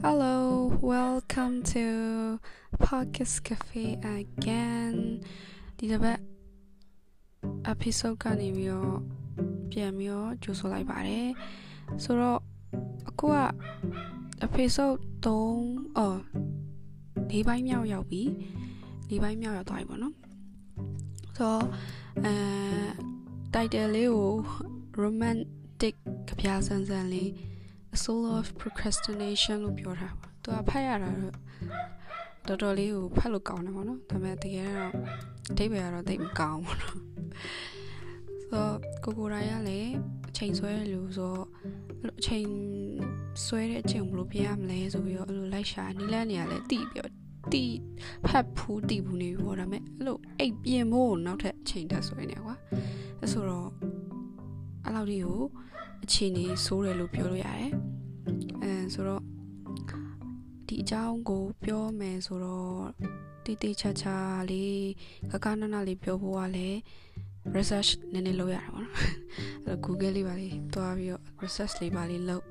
Hello, welcome to Podcast Cafe again. ဒီတစ်ပတ် episode ကနေပြီးတော့ပြန်ပြီးတော့ကြိုဆိုလိုက်ပါတယ်။ဆိုတော့အခုက episode 3အော်၄ပိုင်းမြောက်ရောက်ပြီ။၄ပိုင်းမြောက်ရောက်သွားပြီပေါ့နော်။ဆိုတော့အဲ title လေးကို romantic ကြပြဆန်းဆန်းလေး a soul of procrastination လို့ပြောတာပါသူကဖတ်ရတာတော့တော်တော်လေးကိုဖတ်လို့ကောင်းတယ်ပေါ့နော်ဒါပေမဲ့တကယ်တော့အဓိပ္ပာယ်ကတော့သိမကောင်းဘူးနော်ဆိုတော့ကိုကိုရိုင်းကလည်းအချိန်ဆွဲရလို့ဆိုတော့အချိန်ဆွဲတဲ့အချိန်ဘယ်လိုပြင်ရမလဲဆိုပြီးတော့အဲ့လိုလိုက်ရှာနီးလန်းနေရလဲတိပြီးတော့တိဖတ်ဖူးတိဘူးနေပေါ့ဒါပေမဲ့အဲ့လိုအိတ်ပြင်ဖို့နောက်ထပ်အချိန်တက်ဆွဲနေကွာအဲ့ဆိုတော့အဲ့လောက်ဒီကို အခြေအနေဆိုးတယ်လို့ပြောလို့ရတယ်အဲဆိုတော့ဒီအကြောင်းကိုပြောမယ်ဆိုတော့တိတိချာချာလေးကကနနလေးပြောဖို့ကလည်း research နည်းနည်းလုပ်ရတာပေါ့နော်အဲ့တော့ Google လေးပါလေးတွားပြီးတော့ research လေးပါလေးလုပ်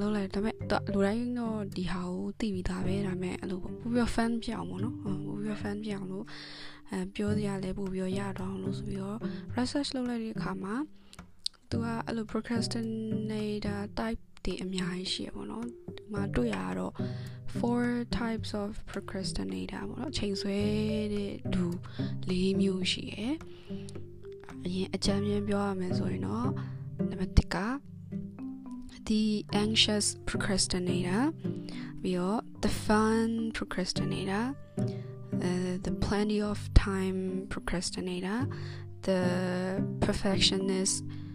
လုပ်လိုက်ဒါပေမဲ့လူတိုင်းတော့ဒီဟာကိုသိပြီးသားပဲဒါပေမဲ့အဲ့လိုပို့ပြီး fan ပြအောင်ပေါ့နော်ပို့ပြီး fan ပြအောင်လို့အဲပြောစရာလည်းပို့ပြီးရတော့အောင်လို့ဆိုပြီးတော့ research လုပ်လိုက်တဲ့အခါမှာ သူကအဲ့လို procrastinator type တွေအများကြီးရှိရပေါ့နော်ဒီမှာတွေ့ရတော့ four types of procrastinator ပေါ့နော်ချိန်ဆွဲတဲ့သူ၄မျိုးရှိရယ်အရင်အကြမ်းမြင်ပြောရမယ်ဆိုရင်တော့နံပါတ်1က the anxious procrastinator ပြီးတော့ the fun procrastinator uh, the plenty of time procrastinator the perfectionist procrastinator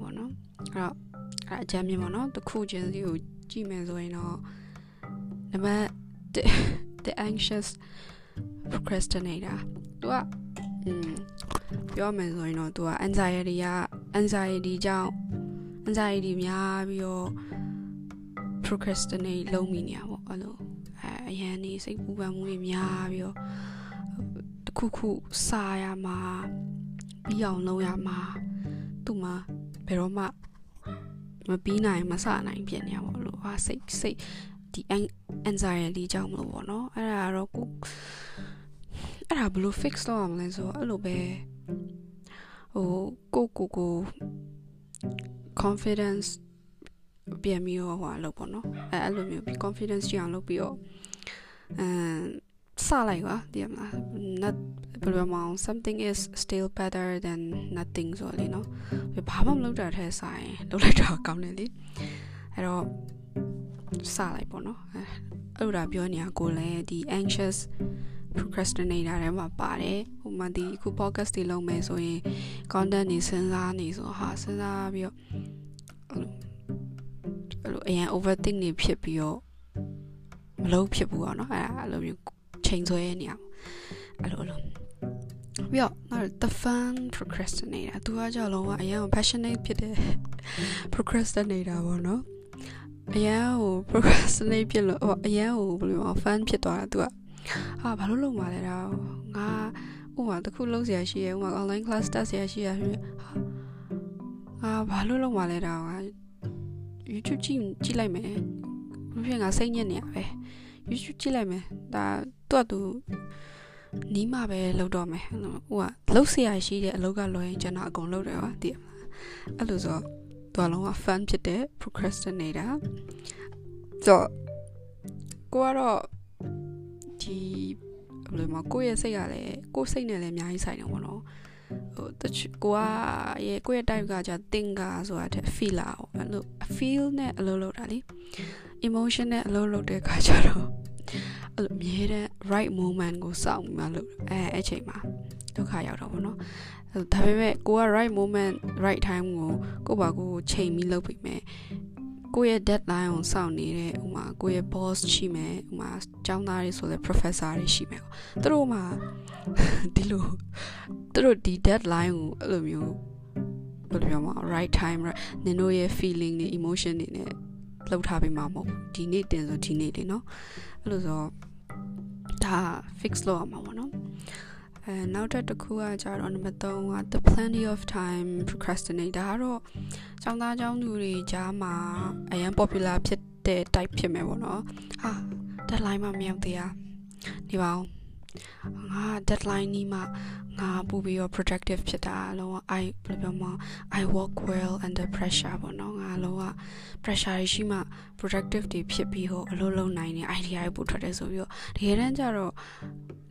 ပေါ့နော်အဲ့တော့အဲ့အကြမ်းမြင်ပေါ့နော်တစ်ခုချင်းစီကိုကြည့်မယ်ဆိုရင်တော့နံပါတ် the anxious procrastinator သူကอืมပြောမယ်ဆိုရင်တော့သူက anxiety က anxiety ကြောင့် anxiety များပြီးတော့ procrastinate လုပ်မိနေတာပေါ့အဲ့လိုအဲအရန်နေစိတ်ပူပန်မှုတွေများပြီးတော့တခုခုစာရမှာပြီးအောင်လုပ်ရမှာ သူ့မှာဘယ်တော့မှမပြီးနိုင်မစနိုင်ဖြစ်နေရပါလို့ဟာစိတ်စိတ်ဒီ anxiety ကြောင့်မလို့ပေါ့နော်အဲ့ဒါတော့ကိုအဲ့ဒါဘယ်လို fix လုပ်ရမလဲဆိုတော့အဲ့လိုပဲဟိုကိုကိုကို confidence ပြန်ပြီးတော့ဟိုလုပ်ပေါ့နော်အဲအဲ့လိုမျိုးပြီး confidence ကြအောင်လုပ်ပြီးတော့အမ်စလိုက်ပါဒီမှာ not ဘယ်လိုမှ something is still better than nothing ဆိုလေနော်ဘာမှမလုပ်တာထဲဆိုင်လုပ်လိုက်တာကောင်းတယ်လေအဲ့တော့စလိုက်ပေါ့နော်အဲ့လိုဒါပြောနေတာကိုလည်းဒီ anxious procrastinator ထဲမှာပါတယ်ဟိုမှာဒီအခု podcast တွေလုပ်မယ်ဆိုရင် content တွေစဉ်းစားနေဆိုဟာစဉ်းစားပြီးတော့အဲ့လိုအရင် overthink နေဖြစ်ပြီးတော့မလုပ်ဖြစ်ဘူးပေါ့နော်အဲ့ဒါအဲ့လိုမျိုးချိန်ဆွဲနေရအောင်အဲ့လိုလို ပြီးတော့နောက် the fun procrastinator သူကကြောက်လုံးကအရင် passionate ဖြစ်တဲ့ procrastinator ပေါ့နော်အရင်ဟို procrastinate ဖြစ်လို့ဟိုအရင်ဟိုဘယ်လို fun ဖြစ်သွားတာသူကဟာဘာလို့လုပ်มาလဲတော့ငါဥမာတခုလုပ်စရာရှိရဥမာ online class တက်စရာရှိရဟာအာဘာလို့လုပ်มาလဲတော့ငါ YouTube ကြည့်ကြည့်လိုက်မယ်ဘယ်ဖြစ်ငါစိတ်ညစ်နေရပဲ YouTube ကြည့်လိုက်မယ်ဒါသူ့အတူ နီးမှပဲလုပ်တော့မယ်ဟိုကလှုပ်ဆရာရှိတဲ့အလုပ်ကလွယ်ရင်ကျွန်တော်အကုန်လုပ်တယ်ပါတည်မှာအဲ့လိုဆိုတော့လုံးဝ fun ဖြစ်တဲ့ procrastinator ဆိုတော့ကိုကတော့ဒီဘယ်လိုမှကိုယ့်ရဲ့စိတ်ကလည်းကိုယ့်စိတ်နဲ့လည်းအများကြီးဆိုင်တယ်ပေါ့နော်ဟိုတချို့ကိုကရေကိုရဲ့ type ကကြာ thinker ဆိုတာတဲ့ feeler ပေါ့အဲ့လို feel နဲ့အလုပ်လုပ်တာလေ emotion နဲ့အလုပ်လုပ်တဲ့အခါကျတော့ အဲ့လိုအမြဲတမ်း right moment ကိုစောင့်မှလို့အဲအဲ့ချိန်မှာဒုက္ခရောက်တော့ဗောနော်ဒါပေမဲ့ကိုက right moment right time ကိုကိုပါကိုချိန်ပြီးလုပ်ပြီးမယ်ကိုရဲ့ deadline ကိုစောင့်နေတဲ့ဥမာကိုရဲ့ boss ရှိမယ်ဥမာကျောင်းသားတွေဆိုလဲ professor တွေရှိမယ်သူတို့မှာဒီလိုသူတို့ဒီ deadline ကိုအဲ့လိုမျိုးဘယ်လိုပြောမလဲ right time နင်တို့ရဲ့ feeling တွေ emotion တွေနဲ့ လှုပ်ထားပေးမှာမဟုတ်ဒီနေ့တင်ဆိုဒီနေ့လေနော်အဲ့လိုဆိုဒါ fix လုပ်ရမှာပေါ့နော်အဲနောက်တစ်ခုကကြတော့နံပါတ်3က the plenty of time procrastinate ဒါကတော့ចောင်းသားចောင်းသူတွေကြားမှာအရင် popular ဖြစ်တဲ့ type ဖြစ်မယ်ပေါ့နော်ဟာ deadline မှမရောက်သေးရဒီပါအောင် ငါ deadline နီးမှငါပူပြီးတော့ productive ဖြစ်တာအလုံးဝ I ဘယ်လိုပြောမလဲ I work well under pressure ပေါ့နော်ငါအလုံးဝ pressure ရှိမှ productive တွေဖြစ်ပြီးဟိုအလုပ်လုပ်နိုင်တဲ့ idea တွေပို့ထွက်တယ်ဆိုပြီးတော့တကယ်တမ်းကျတော့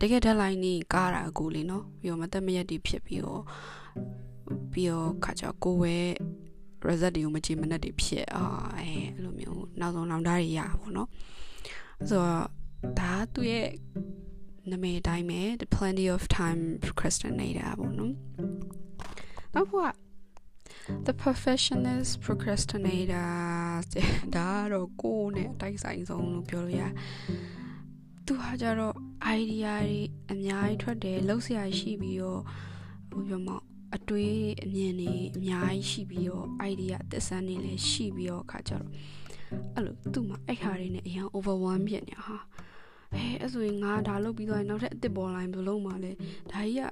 တကယ် deadline နီးကားတာကိုလေနော်ပြီးတော့မသက်မရက်တွေဖြစ်ပြီးတော့ပြီးတော့ခါကြကိုဝဲ result တွေကိုမကြည့်မနဲ့တွေဖြစ်အာအဲအဲ့လိုမျိုးနောက်ဆုံးလောင်တာတွေရပါဘောเนาะဆိုတော့ဒါသူ့ရဲ့ နာမည်အတိုင်းပဲ the plenty of time procrastinator ပေါ့နော်နောက်က the perfectionist procrastinator ဒါတော့ကိုယ်နဲ့အတိုက်ဆိုင်ဆုံးလို့ပြောလို့ရသူဟာကြတော့ idea တွေအများကြီးထွက်တယ်လှုပ်ရှားရှိပြီးတော့ဟိုပြောမအတွေးအမြင်တွေအများကြီးရှိပြီးတော့ idea သစ္စာတွေလည်းရှိပြီးတော့ခါကြတော့အဲ့လိုသူ့မှာအဲ့ဟာတွေနဲ့အရင် overwhelm ဖြစ်နေဟာ အဲအဲ့ဆိုရင်ငါဒါလုပ်ပြီးတော့နောက်ထပ်အစ်စ်ပေါ်လာရင်ဘယ်လိုလုပ်မှလဲဒါကြီးက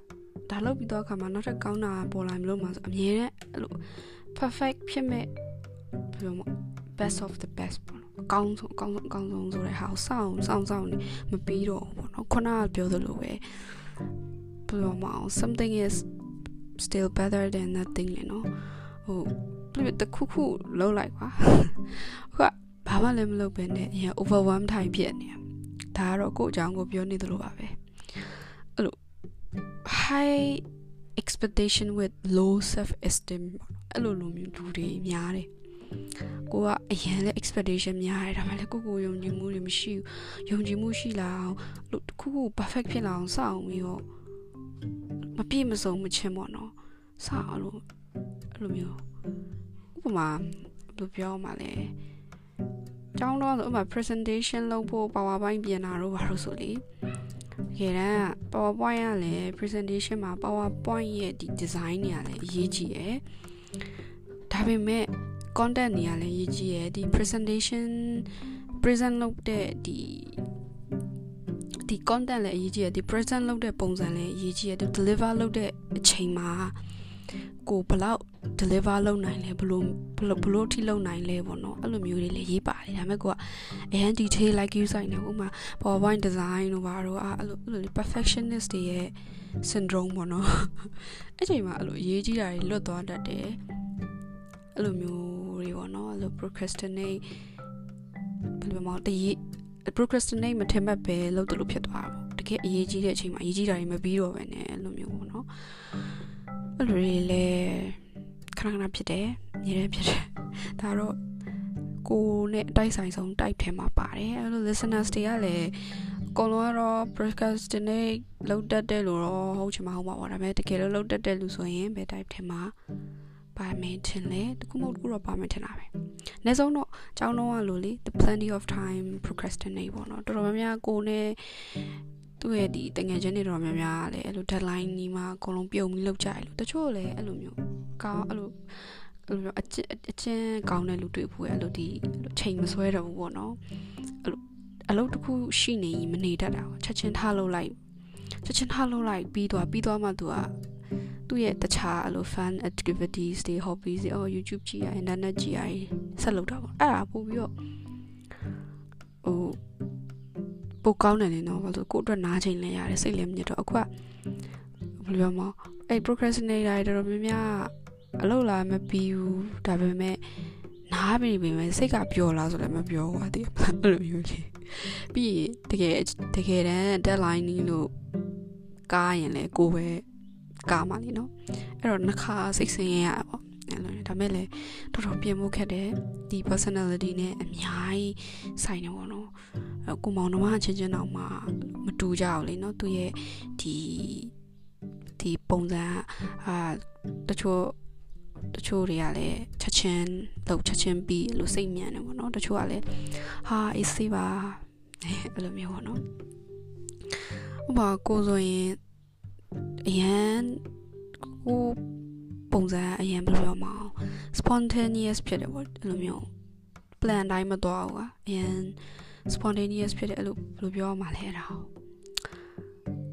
ဒါလုပ်ပြီးတော့အခါမှာနောက်ထပ်ကောင်းတာပေါ်လာရင်ဘယ်လိုမှဆိုအမြဲတမ်းအဲ့လို perfect ဖြစ်မဲ့ဘယ်လိုမ best of the best ပေါ့နော်အကောင်းဆုံးအကောင်းဆုံးအကောင်းဆုံးဆိုတဲ့ဟာကိုစောင့်စောင့်စောင့်နေမပြီးတော့ဘူးပေါ့နော်ခုနကပြောသလိုပဲဘယ်လိုမအောင် something is still better than nothing လေနော်ဟိုပြတခုခုလုံးလိုက်ပါဟုတ်ကဘာမှလည်းမလုပ်ဘဲနဲ့အရင် overwhelm ထိုင်ဖြစ်နေ ဒါကတော့ကိုယ့်အကြောင်းကိုပြောနေသလိုပါပဲအဲ့လို high expectation with low self esteem အဲ့လိုလိုမျိုးလူတွေများတယ်ကိုကအရင်လဲ expectation များတယ်ဒါမှလည်းကိုကိုယုံကြည်မှုတွေမရှိဘူးယုံကြည်မှုရှိလာအောင်လို့တခုခု perfect ဖြစ်လာအောင်စောင့်ပြီးတော့မပြည့်မစုံမချင်းပေါ့နော်စောင့်အဲ့လိုအဲ့လိုမျိုးဥပမာဘယ်လိုပြောမှလဲ ကျောင်းတော့ဆိုဥပမာ presentation လုပ်ဖို့ PowerPoint ပြင်တာတော့ဘာလို့ဆိုလေတကယ်တမ်း PowerPoint ကလည်း presentation မှာ PowerPoint ရဲ့ဒီ design တွေကလည်းအရေးကြီးရယ်ဒါပေမဲ့ content တွေကလည်းအရေးကြီးရယ်ဒီ presentation present လုပ်တဲ့ဒီဒီ content လည်းအရေးကြီးရယ်ဒီ present လုပ်တဲ့ပုံစံလည်းအရေးကြီးရယ်ဒီ deliver လုပ်တဲ့အချိန်မှာ ကိုဘလောက် deliver လုပ်နိုင်လဲဘလို့ဘလို့ဘလို့အထိလုပ်နိုင်လဲပေါ့နော်အဲ့လိုမျိုးတွေလည်းရေးပါတယ်ဒါပေမဲ့ကိုကအရန် detail like you ဆိုင်နေဥမာ PowerPoint design တို့ဘာတို့အဲ့လိုအဲ့လို perfectionist တွေရဲ့ syndrome ပေါ့နော်အဲ့ချိန်မှာအဲ့လိုရေးကြီးတာတွေလွတ်သွားတတ်တယ်အဲ့လိုမျိုးတွေပေါ့နော်အဲ့လို procrastinate ဘယ်လိုမှတည် procrastinate မထင်မှတ်ပဲလုပ်တယ်လို့ဖြစ်သွားတာပေါ့တကယ်အရေးကြီးတဲ့အချိန်မှာအရေးကြီးတာတွေမပြီးတော့ပဲねအဲ့လိုမျိုးပေါ့နော် အဲ့လိုတွေလည်းခဏခဏဖြစ်တယ်ညီရဲဖြစ်တယ်ဒါတော့ကိုနဲ့အတိုက်ဆိုင်ဆုံး type ထဲမှာပါတယ်အဲ့လို listeners တွေကလည်းအကုန်လုံးကတော့ procrastinate လုပ်တတ်တယ်လို့တော့ဟုတ်ချင်မှာဟုတ်ပါပါဒါပေမဲ့တကယ်လို့လုပ်တတ်တယ်လို့ဆိုရင်ဘယ် type ထဲမှာပါမယ်ထင်လဲတခုမဟုတ်တခုတော့ပါမယ်ထင်တာပဲ။နေဆုံးတော့ကျောင်းတော့လို့လေ the plenty of time procrastinate ပေါ့နော်တော်တော်များများကိုနဲ့ သူ့ရဲ့ဒီတငယ်ချင်းတွေတော်များများလည်းအဲ့လို deadline ကြီးမှာအကုန်လုံးပြုံပြီးလုပ်ကြရလို့တချို့လည်းအဲ့လိုမျိုးကောင်းအဲ့လိုအဲ့လိုအချင်းအချင်းကောင်းတဲ့လူတွေ့ဖို့အဲ့လိုဒီချိန်မဆွဲတော့ဘူးပေါ့နော်အဲ့လိုအလုပ်တစ်ခုရှိနေရင်မနေတတ်တာချက်ချင်းထားလုပ်လိုက်ချက်ချင်းထားလုပ်လိုက်ပြီးသွားပြီးသွားမှသူကသူ့ရဲ့တခြားအဲ့လို fun activities တွေ hobbies တွေအော် YouTube ကြည့်ရ internet ကြည့်ရဆက်လုပ်တာပေါ့အဲ့ဒါပို့ပြီးတော့ဟို ပိုကောင်းတယ်လေနော်ဘာလို့ကိုယ့်အတွက်နားချိန်လဲရတယ်စိတ်လည်းမြင့်တော့အခုကဘယ်လိုပြောမလဲအဲ့ procrastinator တွေတော်တော်များများအလုပ်လာမပြီးဘူးဒါပေမဲ့နားပြီပြီမဲ့စိတ်ကပျော်လားဆိုလည်းမပျော်ဘူးအတည်အဲ့လိုမျိုးလေပြီးရင်တကယ်တကယ်တမ်း deadline လို့ကားရင်လေကိုပဲကားမှလေနော်အဲ့တော့နှစ်ခါစိတ်ဆင်းရဲရပါအဲ့လိုဒါမဲ့လည်းတော်တော်ပြင်ဖို့ခက်တယ်ဒီ personality နဲ့အများကြီးဆိုင်နေပေါ့နော် ကိုမောင်နှမချင်းချင်းတော့မှမတူကြဘူးလေနော်သူရဲ့ဒီဒီပုံစံအာတချို့တချို့တွေကလည်းချက်ချင်းလောက်ချက်ချင်းပြီးလို့စိတ်မြန်တယ်ပေါ့နော်တချို့ကလည်းဟာအေးစေးပါအဲ့လိုမျိုးပေါ့နော်ဥပမာကိုဆိုရင်အရန်ကိုပုံစံအရင်ဘယ်လိုပြောမအောင် spontaneous ဖြစ်တယ်ပေါ့အဲ့လိုမျိုး plan တိုင်းမသွားဘူးကအရင် spontaneous ဖြစ်တယ်အဲ့လိုဘယ်လိုပြောမှလဲအဲ့ဒါ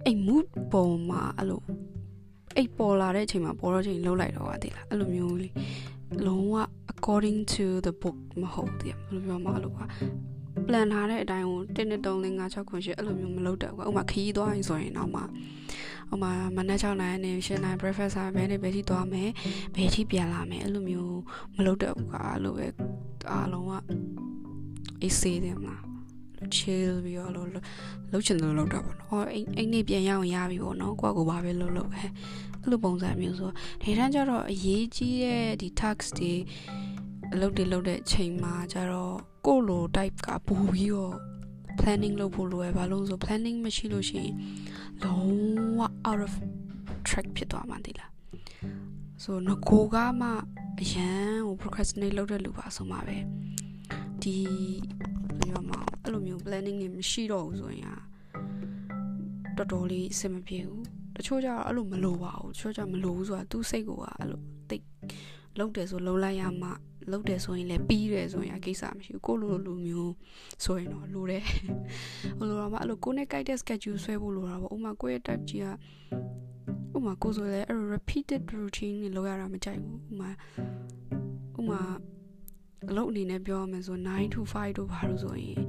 အဲ့ mood ပုံမှာအဲ့လိုအဲ့ပေါ်လာတဲ့အချိန်မှာပေါ်တော့ချိန်လှုပ်လိုက်တော့ပါသေးလားအဲ့လိုမျိုးလေးလုံးဝအ according to the book မဟုတ်သေးဘူးဘယ်လိုပြောမလို့ကွာ plan ထားတဲ့အတိုင်းကို1 2 3 4 5 6 9 10အဲ့လိုမျိုးမလုပ်တော့ကွာဥမာခရီးသွားရင်ဆိုရင်တော့မှဥမာမနက်6နာရီနေ7နာရီ breakfast စားဘယ်နဲ့ဘယ်ထိသွားမယ်ဘယ်ထိပြန်လာမယ်အဲ့လိုမျိုးမလုပ်တော့ဘူးကွာအဲ့လိုပဲအားလုံးကအေးစေးတယ်မလား chill ပြီးတော့လို့လှုပ်ချင်တယ်လို့လုပ်တော့ပေါ့နော်။အော်အိမ်အိမ်နေပြန်ရအောင်ရပြီပေါ့နော်။ကိုကကိုဘာပဲလုပ်လုပ်ပဲ။အဲ့လိုပုံစံမျိုးဆိုဒီတန်းကျတော့အရေးကြီးတဲ့ဒီ tax တွေအလုပ်တွေလုပ်တဲ့အချိန်မှာကျတော့ကိုလို type ကပို့ပြီးတော့ planning လုပ်ဖို့လိုရဘာလို့ဆို planning မရှိလို့ရှိရင်လုံးဝ out of track ဖြစ်သွားမှတည်လားဆိုငကိုကမှအရန်ဟို procrastinate လုပ်တဲ့လူပါဆိုမှပဲဒီပြောမှာ အဲ့လိုမျိုး planning တွေမရှိတော့ဘူးဆိုရင်တော်တော်လေးအဆင်မပြေဘူးတချို့ကျတော့အဲ့လိုမလိုပါဘူးတချို့ကျမလိုဘူးဆိုတာသူ့စိတ်ကအဲ့လိုတိတ်လုံးတယ်ဆိုလုံးလိုက်ရမှလုံးတယ်ဆိုရင်လည်းပြီးတယ်ဆိုရင်အကိစ္စမရှိဘူးကိုလိုလိုလူမျိုးဆိုရင်တော့လိုတယ်ဟိုလိုတော့မှအဲ့လိုကိုနဲ့ကြိုက်တဲ့ schedule ဆွဲဖို့လိုတာပေါ့ဥမာကိုရဲ့ type ကြီးကဥမာကိုဆိုလည်းအဲ့ repeated routine တွေလုပ်ရတာမကြိုက်ဘူးဥမာဥမာအလုပ်အနေနဲ့ပြောရမယ်ဆို9 to 5တို့ဘာလို့ဆိုရင်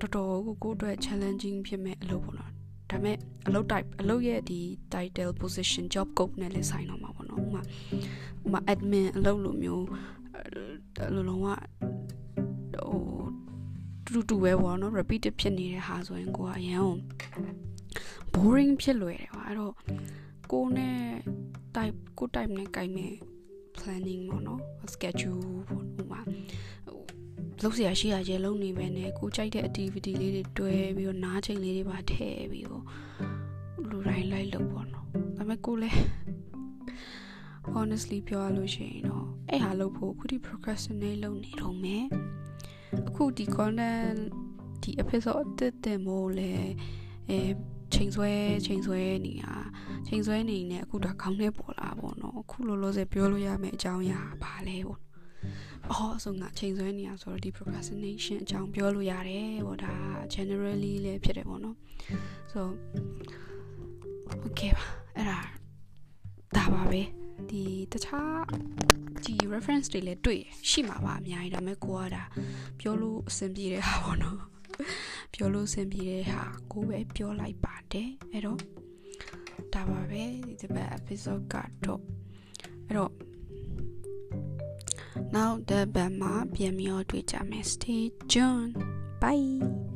တော်တော်ကိုကိုအတွက် challenging ဖြစ်မဲ့အလုပ်ပေါ့နော်ဒါပေမဲ့အလုပ် type အလုပ်ရဲ့ဒီ title position job scope နဲ့လည်းဆိုင်တော့မှာပေါ့နော်ဥမာဥမာ admin အလုပ်လိုမျိုးလိုလုံးဝဟိုတူတူပဲပေါ့နော် repeated ဖြစ်နေတဲ့ဟာဆိုရင်ကိုကအရန် boring ဖြစ်လွယ်တယ်ကွာအဲ့တော့ကိုနဲ့ type ကို type နဲ့ကြိုက်မဲ့ planning ပေါ့နော် schedule ပေါ့ဥမာ လုပ်เสียရှိရကျဲလုံးနေပဲနဲ့ကိုကြိုက်တဲ့ activity လေးတွေတွဲပြီးတော့နားချိန်လေးတွေပါထည့်ပြီးတော့လူတိုင်းလိုက်လုပ်ပေါ့နော်ဒါပေမဲ့ကိုလည်း honestly ပြောရလို့ရှိရင်တော့အဲ့ဟာလုပ်ဖို့အခုဒီ procrastinate လုပ်နေတော့မယ်အခုဒီ content ဒီ episode တက်တယ်မို့လဲအဲချိန်ဆွဲချိန်ဆွဲနေတာချိန်ဆွဲနေနေအခုတော့ခေါင်းထဲပေါ်လာပေါ့နော်အခုလောလောဆယ်ပြောလို့ရမယ့်အကြောင်းအရာဘာလဲပေါ့ အော်ဆိုငါချိန်ဆွဲနေရဆိုတော့ဒီ procrastination အကြောင်းပြောလို့ရတယ်ပေါ့ဒါ generally လည်းဖြစ်တယ်ပေါ့နော်ဆို okay ပါအဲ့ဒါဒါပါပဲဒီတခြားဒီ reference တွေလည်းတွေ့ရှိမှာပါအများကြီးဒါပေမဲ့ကိုကဒါပြောလို့အဆင်ပြေတဲ့ဟာပေါ့နော်ပြောလို့အဆင်ပြေတဲ့ဟာကိုပဲပြောလိုက်ပါတယ်အဲ့တော့ဒါပါပဲဒီတစ်ပတ် episode ကတော့အဲ့တော့ now the bama ပြန်ပြီးတော့တွေ့ကြမယ် stay tuned bye